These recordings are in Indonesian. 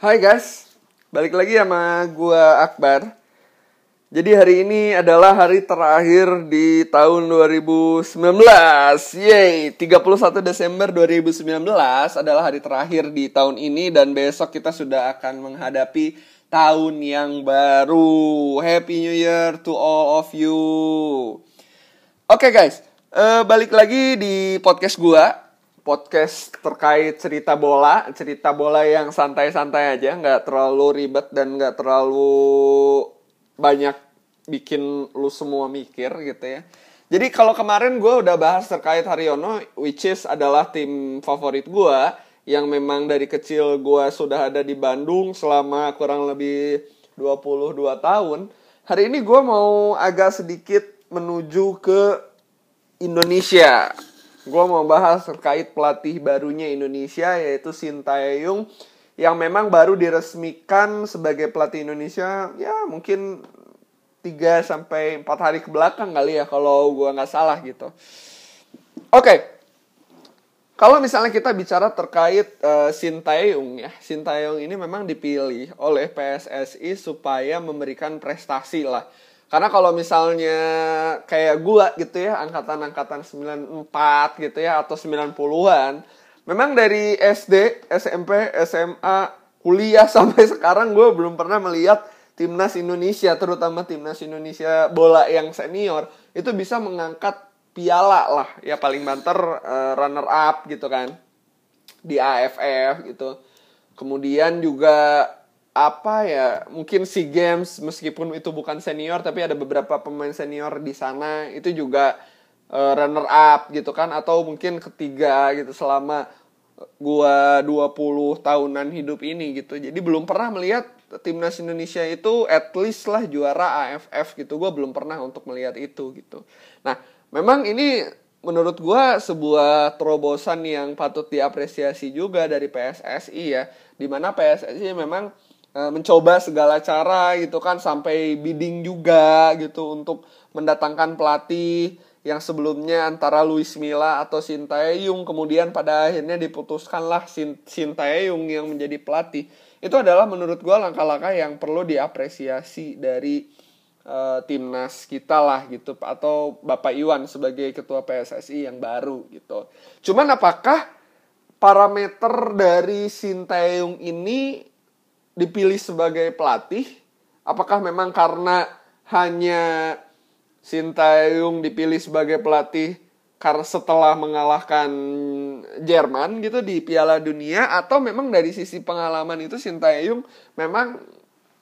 Hai guys, balik lagi sama gua Akbar. Jadi hari ini adalah hari terakhir di tahun 2019. Yeay, 31 Desember 2019 adalah hari terakhir di tahun ini dan besok kita sudah akan menghadapi tahun yang baru. Happy New Year to all of you. Oke guys, uh, balik lagi di podcast gua podcast terkait cerita bola, cerita bola yang santai-santai aja, nggak terlalu ribet dan nggak terlalu banyak bikin lu semua mikir gitu ya. Jadi kalau kemarin gue udah bahas terkait Haryono, which is adalah tim favorit gue, yang memang dari kecil gue sudah ada di Bandung selama kurang lebih 22 tahun. Hari ini gue mau agak sedikit menuju ke Indonesia. Gue mau bahas terkait pelatih barunya Indonesia yaitu Sintayong yang memang baru diresmikan sebagai pelatih Indonesia ya mungkin 3 sampai 4 hari ke belakang kali ya kalau gua nggak salah gitu. Oke. Okay. Kalau misalnya kita bicara terkait uh, Sintayong ya, Sintayong ini memang dipilih oleh PSSI supaya memberikan prestasi lah. Karena kalau misalnya kayak gua gitu ya, angkatan-angkatan 94 gitu ya atau 90-an, memang dari SD, SMP, SMA, kuliah sampai sekarang gue belum pernah melihat timnas Indonesia terutama timnas Indonesia bola yang senior itu bisa mengangkat piala lah. Ya paling banter uh, runner up gitu kan di AFF gitu. Kemudian juga apa ya mungkin si games meskipun itu bukan senior tapi ada beberapa pemain senior di sana itu juga uh, runner up gitu kan atau mungkin ketiga gitu selama gua 20 tahunan hidup ini gitu. Jadi belum pernah melihat timnas Indonesia itu at least lah juara AFF gitu. Gue belum pernah untuk melihat itu gitu. Nah memang ini menurut gue sebuah terobosan yang patut diapresiasi juga dari PSSI ya di mana PSSI memang mencoba segala cara gitu kan sampai bidding juga gitu untuk mendatangkan pelatih yang sebelumnya antara Luis Milla atau Sintayong kemudian pada akhirnya diputuskanlah Sintayong yang menjadi pelatih itu adalah menurut gue langkah-langkah yang perlu diapresiasi dari uh, timnas kita lah gitu atau Bapak Iwan sebagai ketua PSSI yang baru gitu. Cuman apakah parameter dari Sintayong ini dipilih sebagai pelatih? Apakah memang karena hanya Sintayong dipilih sebagai pelatih karena setelah mengalahkan Jerman gitu di Piala Dunia atau memang dari sisi pengalaman itu Sintayong memang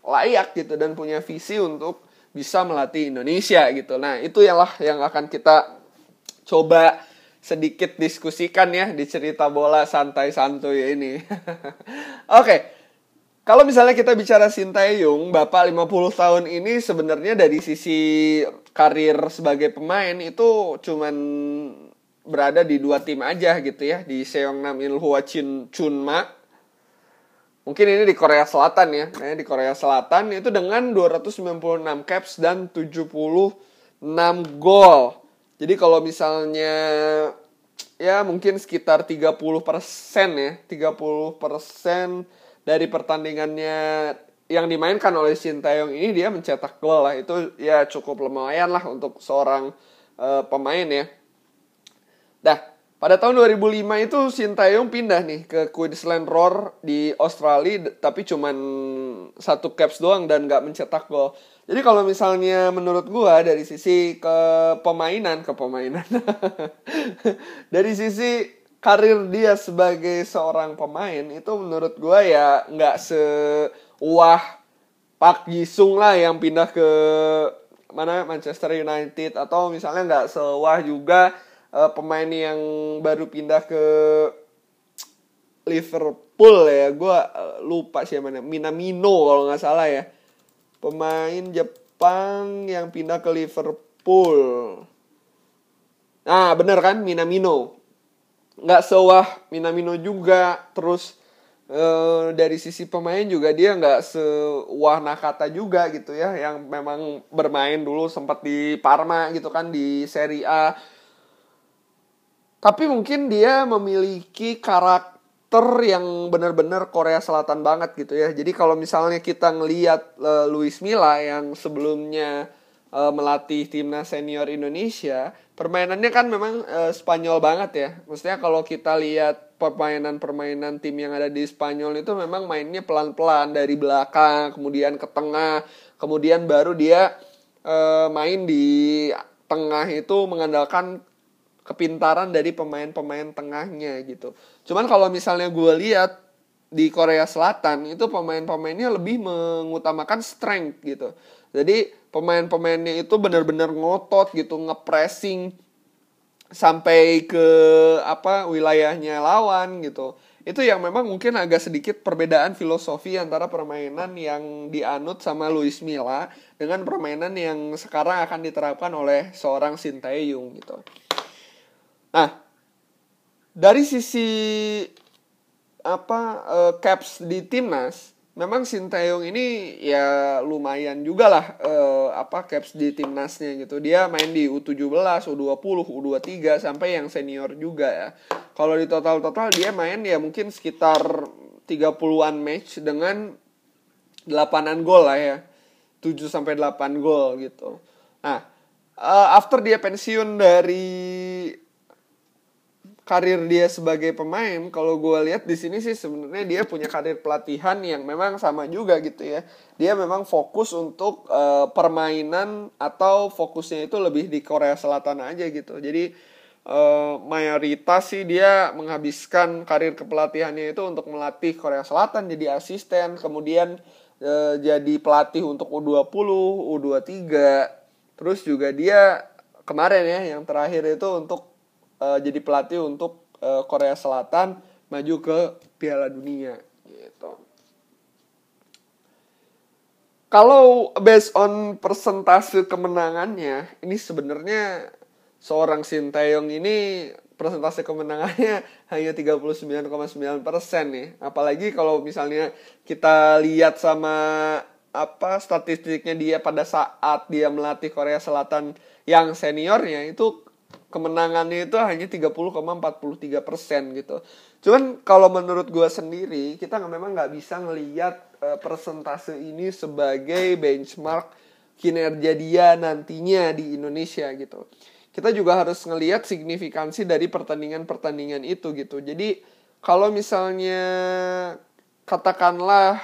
layak gitu dan punya visi untuk bisa melatih Indonesia gitu. Nah, itu ialah yang akan kita coba sedikit diskusikan ya di cerita bola santai-santuy ini. Oke. Okay. Kalau misalnya kita bicara Sintayong, Bapak 50 tahun ini sebenarnya dari sisi karir sebagai pemain itu cuman berada di dua tim aja gitu ya, di Seongnam Ilhwa Chin Chunma. Mungkin ini di Korea Selatan ya. Nah, di Korea Selatan itu dengan 296 caps dan 76 gol. Jadi kalau misalnya ya mungkin sekitar 30% ya, 30% dari pertandingannya yang dimainkan oleh Sintayong ini dia mencetak gol lah itu ya cukup lumayan lah untuk seorang uh, pemain ya. Dah pada tahun 2005 itu Sintayong pindah nih ke Queensland Roar di Australia tapi cuman satu caps doang dan nggak mencetak gol. Jadi kalau misalnya menurut gua dari sisi ke pemainan ke pemainan dari sisi karir dia sebagai seorang pemain itu menurut gue ya nggak sewah Pak Jisung lah yang pindah ke mana Manchester United. Atau misalnya nggak sewah juga uh, pemain yang baru pindah ke Liverpool ya. Gue uh, lupa sih mana Minamino kalau nggak salah ya. Pemain Jepang yang pindah ke Liverpool. Nah bener kan? Minamino nggak sewah Minamino juga terus uh, dari sisi pemain juga dia nggak sewah Nakata juga gitu ya yang memang bermain dulu sempat di Parma gitu kan di Serie A tapi mungkin dia memiliki karakter yang benar-benar Korea Selatan banget gitu ya. Jadi kalau misalnya kita ngelihat uh, Luis Milla yang sebelumnya uh, melatih timnas senior Indonesia, permainannya kan memang uh, Spanyol banget ya. Maksudnya kalau kita lihat permainan-permainan tim yang ada di Spanyol itu memang mainnya pelan-pelan dari belakang, kemudian ke tengah, kemudian baru dia uh, main di tengah itu mengandalkan kepintaran dari pemain-pemain tengahnya gitu. Cuman kalau misalnya gue lihat di Korea Selatan itu pemain-pemainnya lebih mengutamakan strength gitu. Jadi pemain-pemainnya itu benar-benar ngotot gitu, ngepressing sampai ke apa wilayahnya lawan gitu. Itu yang memang mungkin agak sedikit perbedaan filosofi antara permainan yang dianut sama Luis Milla dengan permainan yang sekarang akan diterapkan oleh seorang Sinteyong gitu. Nah, dari sisi apa uh, caps di timnas, memang Sintayong ini ya lumayan juga lah uh, apa caps di timnasnya gitu. Dia main di U17, U20, U23 sampai yang senior juga ya. Kalau di total-total dia main ya mungkin sekitar 30-an match dengan 8-an gol lah ya. 7 sampai 8 gol gitu. Nah, uh, after dia pensiun dari karir dia sebagai pemain kalau gue lihat di sini sih sebenarnya dia punya karir pelatihan yang memang sama juga gitu ya. Dia memang fokus untuk uh, permainan atau fokusnya itu lebih di Korea Selatan aja gitu. Jadi uh, mayoritas sih dia menghabiskan karir kepelatihannya itu untuk melatih Korea Selatan jadi asisten kemudian uh, jadi pelatih untuk U20 U23 terus juga dia kemarin ya yang terakhir itu untuk uh, jadi pelatih untuk uh, Korea Selatan maju ke Piala Dunia gitu. Kalau based on persentase kemenangannya, ini sebenarnya seorang Sinteyong ini persentase kemenangannya hanya 39,9 persen nih. Apalagi kalau misalnya kita lihat sama apa statistiknya dia pada saat dia melatih Korea Selatan yang seniornya itu kemenangannya itu hanya 30,43 persen gitu. Cuman kalau menurut gue sendiri kita memang nggak bisa ngelihat uh, persentase ini sebagai benchmark kinerja dia nantinya di Indonesia gitu. Kita juga harus ngelihat signifikansi dari pertandingan-pertandingan itu gitu. Jadi kalau misalnya katakanlah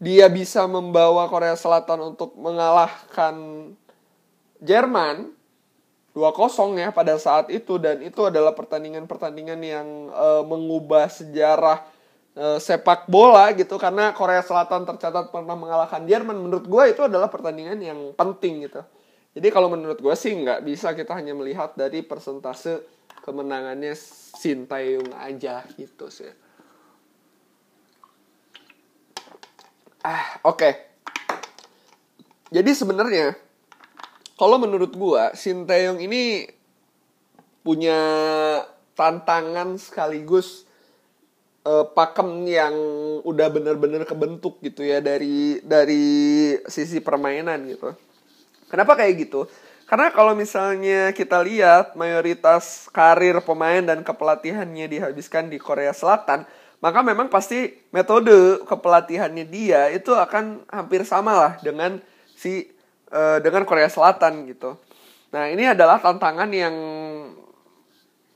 dia bisa membawa Korea Selatan untuk mengalahkan Jerman, 2-0 ya pada saat itu. Dan itu adalah pertandingan-pertandingan yang uh, mengubah sejarah uh, sepak bola gitu. Karena Korea Selatan tercatat pernah mengalahkan Jerman. Menurut gue itu adalah pertandingan yang penting gitu. Jadi kalau menurut gue sih nggak bisa kita hanya melihat dari persentase kemenangannya Sintayong aja gitu sih. Ah oke. Okay. jadi sebenarnya kalau menurut gua Sinteyong ini punya tantangan sekaligus uh, pakem yang udah bener-bener kebentuk gitu ya dari dari sisi permainan gitu. Kenapa kayak gitu? Karena kalau misalnya kita lihat mayoritas karir pemain dan kepelatihannya dihabiskan di Korea Selatan, maka memang pasti metode kepelatihannya dia itu akan hampir sama lah dengan si uh, dengan Korea Selatan gitu. Nah ini adalah tantangan yang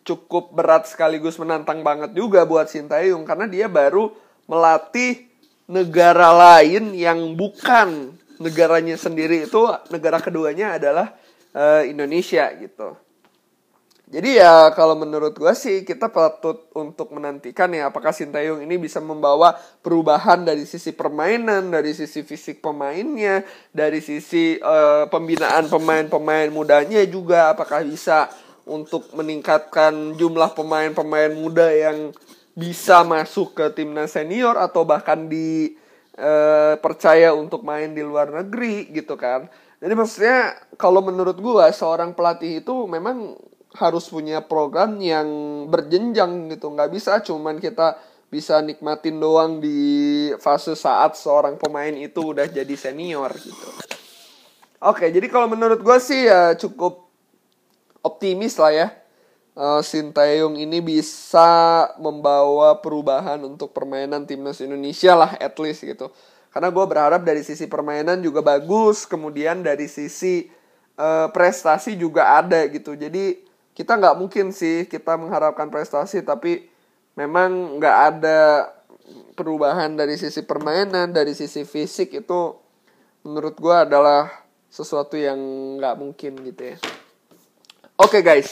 cukup berat sekaligus menantang banget juga buat Sintayong karena dia baru melatih negara lain yang bukan negaranya sendiri itu negara keduanya adalah uh, Indonesia gitu. Jadi ya kalau menurut gue sih kita patut untuk menantikan ya apakah Sintayong ini bisa membawa perubahan dari sisi permainan, dari sisi fisik pemainnya, dari sisi uh, pembinaan pemain-pemain mudanya juga apakah bisa untuk meningkatkan jumlah pemain-pemain muda yang bisa masuk ke timnas senior atau bahkan dipercaya uh, untuk main di luar negeri gitu kan. Jadi maksudnya kalau menurut gue seorang pelatih itu memang harus punya program yang berjenjang gitu nggak bisa cuman kita bisa nikmatin doang di fase saat seorang pemain itu udah jadi senior gitu oke jadi kalau menurut gue sih ya cukup optimis lah ya uh, Sintayong ini bisa membawa perubahan untuk permainan timnas Indonesia lah at least gitu. Karena gue berharap dari sisi permainan juga bagus, kemudian dari sisi uh, prestasi juga ada gitu. Jadi kita nggak mungkin sih kita mengharapkan prestasi tapi memang nggak ada perubahan dari sisi permainan, dari sisi fisik itu menurut gue adalah sesuatu yang nggak mungkin gitu ya. Oke okay, guys,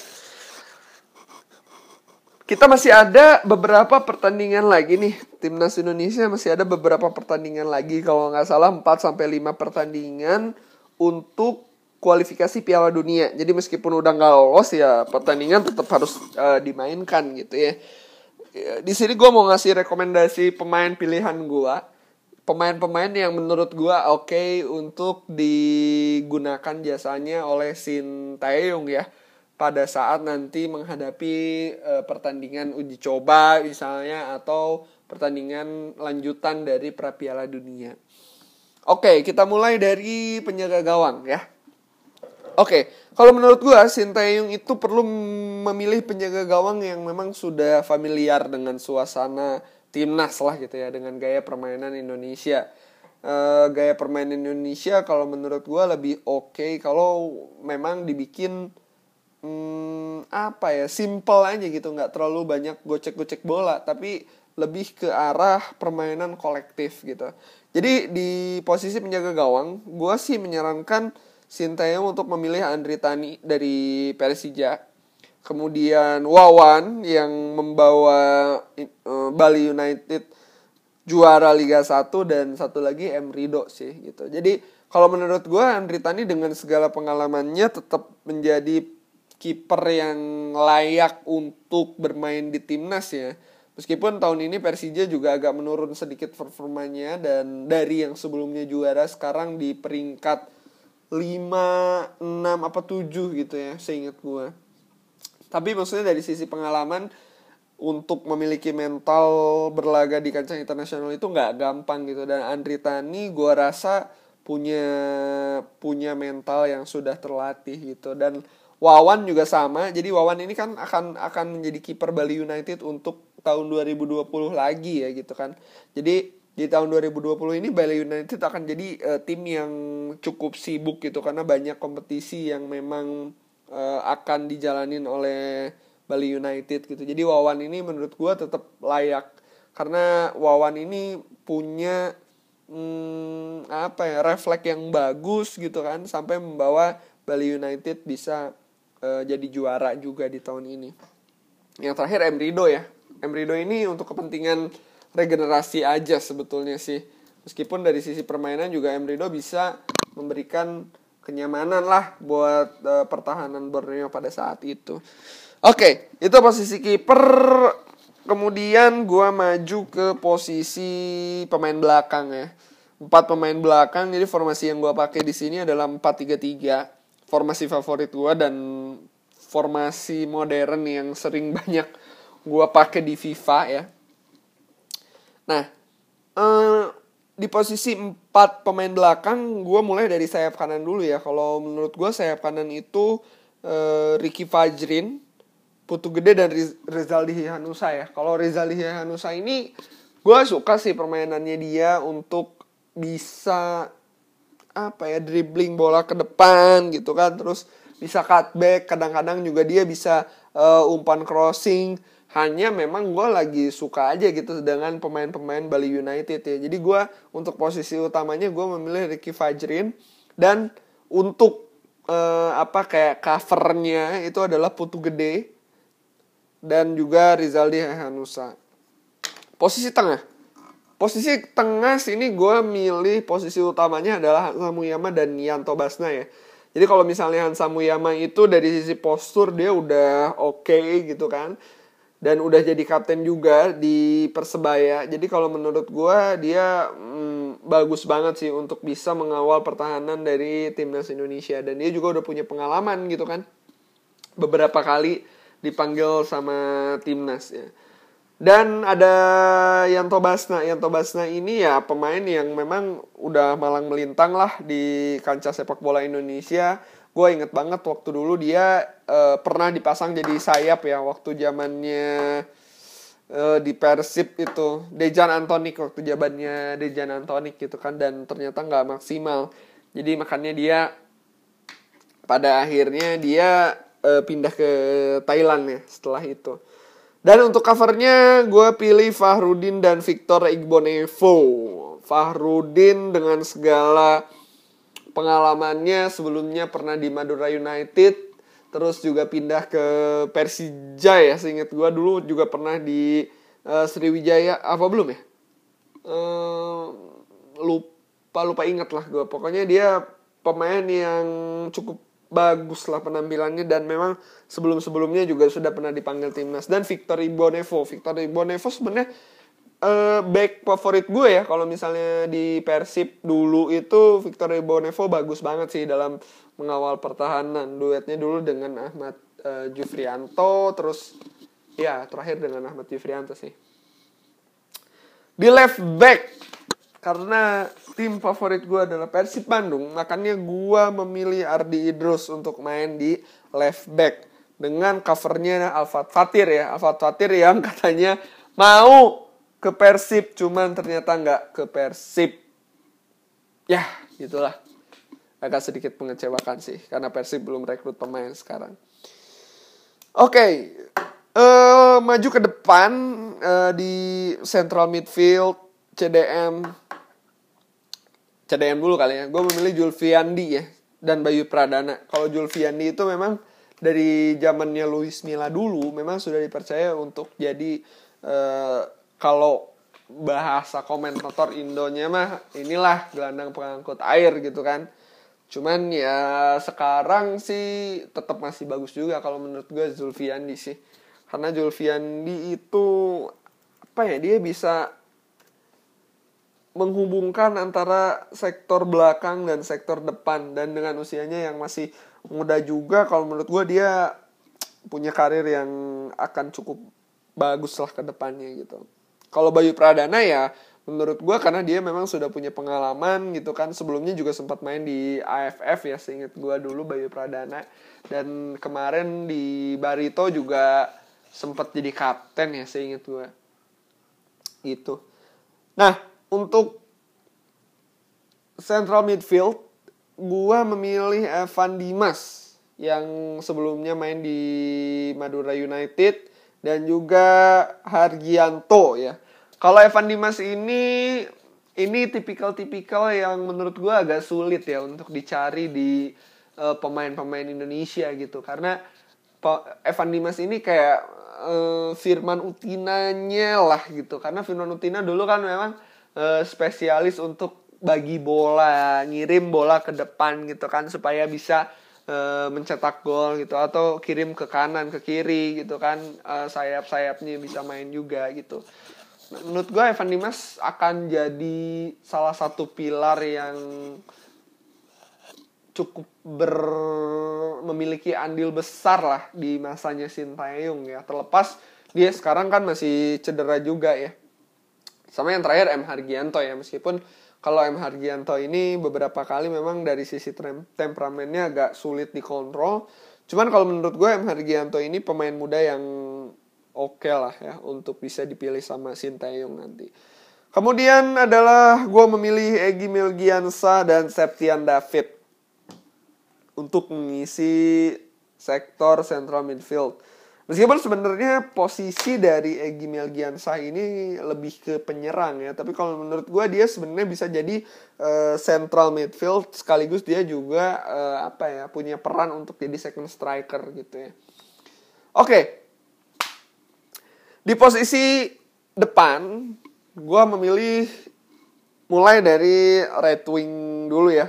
kita masih ada beberapa pertandingan lagi nih. Timnas Indonesia masih ada beberapa pertandingan lagi kalau nggak salah 4 sampai 5 pertandingan untuk kualifikasi Piala Dunia. Jadi meskipun udah nggak lolos ya pertandingan tetap harus uh, dimainkan gitu ya. ya. Di sini gue mau ngasih rekomendasi pemain pilihan gue. Pemain-pemain yang menurut gue oke okay untuk digunakan jasanya oleh Shin Taeyong ya pada saat nanti menghadapi uh, pertandingan uji coba misalnya atau pertandingan lanjutan dari pra Piala Dunia. Oke, kita mulai dari penjaga gawang ya. Oke, kalau menurut gua Sintayong itu perlu memilih penjaga gawang yang memang sudah familiar dengan suasana timnas lah gitu ya dengan gaya permainan Indonesia. Uh, gaya permainan Indonesia kalau menurut gua lebih oke okay kalau memang dibikin hmm, apa ya simple aja gitu nggak terlalu banyak gocek-gocek bola tapi lebih ke arah permainan kolektif gitu jadi di posisi penjaga gawang gue sih menyarankan Sintayong untuk memilih Andri Tani dari Persija kemudian Wawan yang membawa uh, Bali United juara Liga 1 dan satu lagi M Rido sih gitu jadi kalau menurut gue Andri Tani dengan segala pengalamannya tetap menjadi kiper yang layak untuk bermain di timnas ya. Meskipun tahun ini Persija juga agak menurun sedikit performanya dan dari yang sebelumnya juara sekarang di peringkat 5, 6 apa 7 gitu ya, seingat gue. Tapi maksudnya dari sisi pengalaman untuk memiliki mental berlaga di kancah internasional itu nggak gampang gitu dan Andri Tani gue rasa punya punya mental yang sudah terlatih gitu dan Wawan juga sama. Jadi Wawan ini kan akan akan menjadi kiper Bali United untuk tahun 2020 lagi ya gitu kan. Jadi di tahun 2020 ini Bali United akan jadi uh, tim yang cukup sibuk gitu karena banyak kompetisi yang memang uh, akan dijalanin oleh Bali United gitu. Jadi Wawan ini menurut gua tetap layak karena Wawan ini punya hmm, apa ya refleks yang bagus gitu kan sampai membawa Bali United bisa uh, jadi juara juga di tahun ini. Yang terakhir Emrido ya. Emrido ini untuk kepentingan regenerasi aja sebetulnya sih. Meskipun dari sisi permainan juga Emrido bisa memberikan kenyamanan lah buat uh, pertahanan Borneo pada saat itu. Oke, okay, itu posisi kiper. Kemudian gua maju ke posisi pemain belakang ya. Empat pemain belakang, jadi formasi yang gua pakai di sini adalah 4-3-3 formasi favorit gue dan formasi modern yang sering banyak gue pakai di FIFA ya. Nah, eh, di posisi 4 pemain belakang gue mulai dari sayap kanan dulu ya. Kalau menurut gue sayap kanan itu eh, Ricky Fajrin, Putu Gede dan Rizaldi Hanusa ya. Kalau Rizaldi Hanusa ini gue suka sih permainannya dia untuk bisa apa ya dribbling bola ke depan gitu kan terus bisa cutback kadang-kadang juga dia bisa uh, umpan crossing hanya memang gue lagi suka aja gitu dengan pemain-pemain Bali United ya jadi gue untuk posisi utamanya gue memilih Ricky Fajrin dan untuk uh, apa kayak covernya itu adalah Putu Gede dan juga Rizaldi Hanusa posisi tengah Posisi tengah sini gue milih posisi utamanya adalah Hansa Muyama dan Yanto Basna ya. Jadi kalau misalnya Hansa Muyama itu dari sisi postur dia udah oke okay gitu kan. Dan udah jadi kapten juga di Persebaya. Jadi kalau menurut gue dia hmm, bagus banget sih untuk bisa mengawal pertahanan dari timnas Indonesia. Dan dia juga udah punya pengalaman gitu kan. Beberapa kali dipanggil sama timnas ya. Dan ada Yanto Basna. Yanto Basna ini ya pemain yang memang udah malang melintang lah di kancah sepak bola Indonesia. gue inget banget waktu dulu dia uh, pernah dipasang jadi sayap ya waktu zamannya uh, di Persib itu Dejan Antonik waktu zamannya Dejan Antonik gitu kan dan ternyata nggak maksimal jadi makanya dia pada akhirnya dia uh, pindah ke Thailand ya setelah itu dan untuk covernya gue pilih Fahrudin dan Victor Igbonevo. Fahrudin dengan segala pengalamannya sebelumnya pernah di Madura United terus juga pindah ke Persija ya seingat gue dulu juga pernah di uh, Sriwijaya apa belum ya? Uh, lupa lupa ingat lah gue pokoknya dia pemain yang cukup bagus lah penampilannya dan memang sebelum sebelumnya juga sudah pernah dipanggil timnas. Dan Victor Ibonevo. Victor Ibonevo sebenarnya uh, back favorit gue ya. Kalau misalnya di Persib dulu itu Victor Bonevo bagus banget sih dalam mengawal pertahanan. Duetnya dulu dengan Ahmad uh, Jufrianto. Terus ya terakhir dengan Ahmad Jufrianto sih. Di left back karena tim favorit gue adalah Persib Bandung makanya gue memilih Ardi Idrus untuk main di left back. Dengan covernya Alfat Fatir ya. Alfat Fatir yang katanya mau ke Persib cuman ternyata nggak ke Persib. Ya gitulah. Agak sedikit mengecewakan sih karena Persib belum rekrut pemain sekarang. Oke okay. uh, eh, maju ke depan uh, di central midfield CDM CDM dulu kali ya. Gue memilih Julfiandi ya dan Bayu Pradana. Kalau Julfiandi itu memang dari zamannya Luis Milla dulu memang sudah dipercaya untuk jadi uh, kalau bahasa komentator Indonya mah inilah gelandang pengangkut air gitu kan. Cuman ya sekarang sih tetap masih bagus juga kalau menurut gue Zulfiandi sih. Karena Zulfiandi itu apa ya dia bisa menghubungkan antara sektor belakang dan sektor depan. Dan dengan usianya yang masih muda juga kalau menurut gue dia punya karir yang akan cukup bagus lah ke depannya gitu. Kalau Bayu Pradana ya menurut gue karena dia memang sudah punya pengalaman gitu kan. Sebelumnya juga sempat main di AFF ya seinget gue dulu Bayu Pradana. Dan kemarin di Barito juga sempat jadi kapten ya seinget gue gitu. Nah untuk central midfield gue memilih Evan Dimas yang sebelumnya main di Madura United dan juga Hargianto ya. Kalau Evan Dimas ini ini tipikal-tipikal yang menurut gue agak sulit ya untuk dicari di eh, pemain-pemain Indonesia gitu karena Evan Dimas ini kayak uh, Firman Utinanya lah gitu karena Firman Utina dulu kan memang uh, spesialis untuk bagi bola ngirim bola ke depan gitu kan supaya bisa uh, mencetak gol gitu atau kirim ke kanan ke kiri gitu kan uh, sayap-sayapnya bisa main juga gitu. Menurut gue Evan Dimas akan jadi salah satu pilar yang cukup ber memiliki andil besar lah di masanya Sintayong ya terlepas dia sekarang kan masih cedera juga ya sama yang terakhir M Hargianto ya meskipun kalau M Hargianto ini beberapa kali memang dari sisi temperamennya agak sulit dikontrol. Cuman kalau menurut gue M Hargianto ini pemain muda yang oke okay lah ya untuk bisa dipilih sama Sintayong nanti. Kemudian adalah gue memilih Egi Milgiansa dan Septian David untuk mengisi sektor central midfield. Meskipun sebenarnya posisi dari Egy Melgiansah ini lebih ke penyerang ya, tapi kalau menurut gue dia sebenarnya bisa jadi uh, central midfield sekaligus dia juga uh, apa ya punya peran untuk jadi second striker gitu ya. Oke, okay. di posisi depan gue memilih mulai dari right wing dulu ya.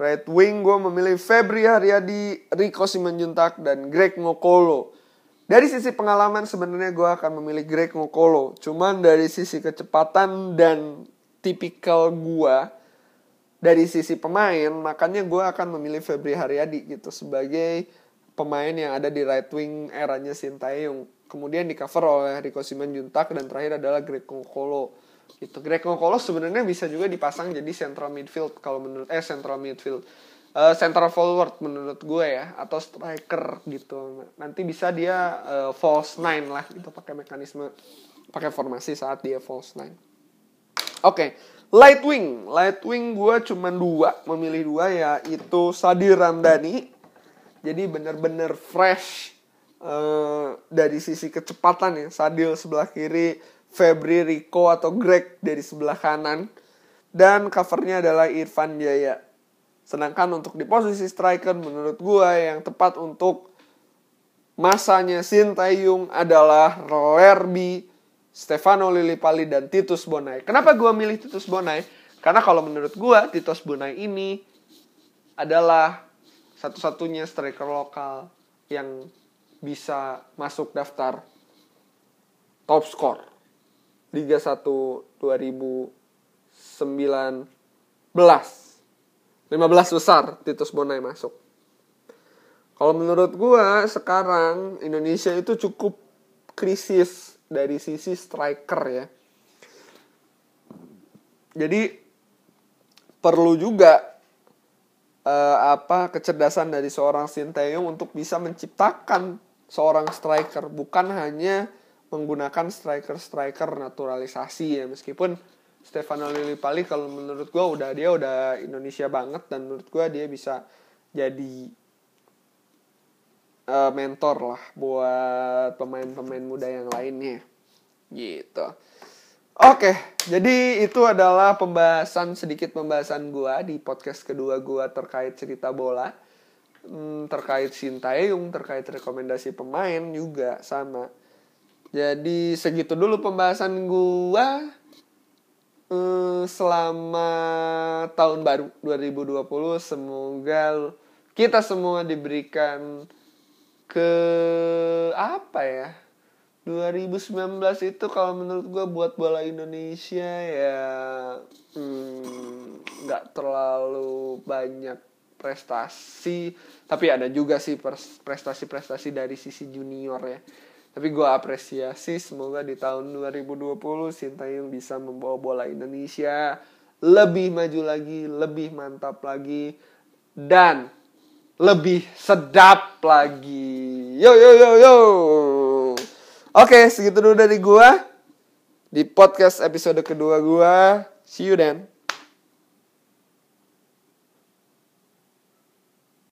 Right wing gue memilih Febri Haryadi, Rico Simanjuntak, dan Greg Ngokolo. Dari sisi pengalaman sebenarnya gue akan memilih Greg Ngokolo. Cuman dari sisi kecepatan dan tipikal gue dari sisi pemain, makanya gue akan memilih Febri Haryadi gitu sebagai pemain yang ada di right wing eranya Sintayong. Kemudian di cover oleh Rico Simanjuntak dan terakhir adalah Greg Ngokolo. Gitu. Greg Ngokolo sebenarnya bisa juga dipasang jadi central midfield kalau menurut eh central midfield uh, center forward menurut gue ya atau striker gitu. Nanti bisa dia uh, false nine lah gitu pakai mekanisme pakai formasi saat dia false nine. Oke okay. light wing. Light wing gue cuma dua memilih dua ya itu Sadir Ramdhani. Jadi bener-bener fresh uh, dari sisi kecepatan ya. Sadil sebelah kiri Febri Rico atau Greg dari sebelah kanan. Dan covernya adalah Irfan Jaya Sedangkan untuk di posisi striker menurut gue yang tepat untuk masanya Sintayong adalah Lerby, Stefano Lillipali, dan Titus Bonai. Kenapa gue milih Titus Bonai? Karena kalau menurut gue Titus Bonai ini adalah satu-satunya striker lokal yang bisa masuk daftar top score Liga 1 2019. 15 besar Titus Bonai masuk. Kalau menurut gue sekarang Indonesia itu cukup krisis dari sisi striker ya. Jadi perlu juga uh, apa kecerdasan dari seorang Sinteyong untuk bisa menciptakan seorang striker bukan hanya menggunakan striker-striker naturalisasi ya meskipun Stefano Lillipali kalau menurut gue udah dia udah Indonesia banget dan menurut gue dia bisa jadi uh, mentor lah buat pemain-pemain muda yang lainnya. Gitu. Oke jadi itu adalah pembahasan sedikit pembahasan gue di podcast kedua gue terkait cerita bola. Hmm, terkait Sintayong terkait rekomendasi pemain juga sama. Jadi segitu dulu pembahasan gue uh, selama tahun baru 2020 semoga kita semua diberikan ke apa ya 2019 itu kalau menurut gue buat bola Indonesia ya hmm, nggak hmm, terlalu banyak prestasi tapi ada juga sih prestasi-prestasi dari sisi junior ya tapi gue apresiasi semoga di tahun 2020 Sintayong bisa membawa bola Indonesia lebih maju lagi, lebih mantap lagi, dan lebih sedap lagi. Yo yo yo yo. Oke, segitu dulu dari gue di podcast episode kedua gue. See you then.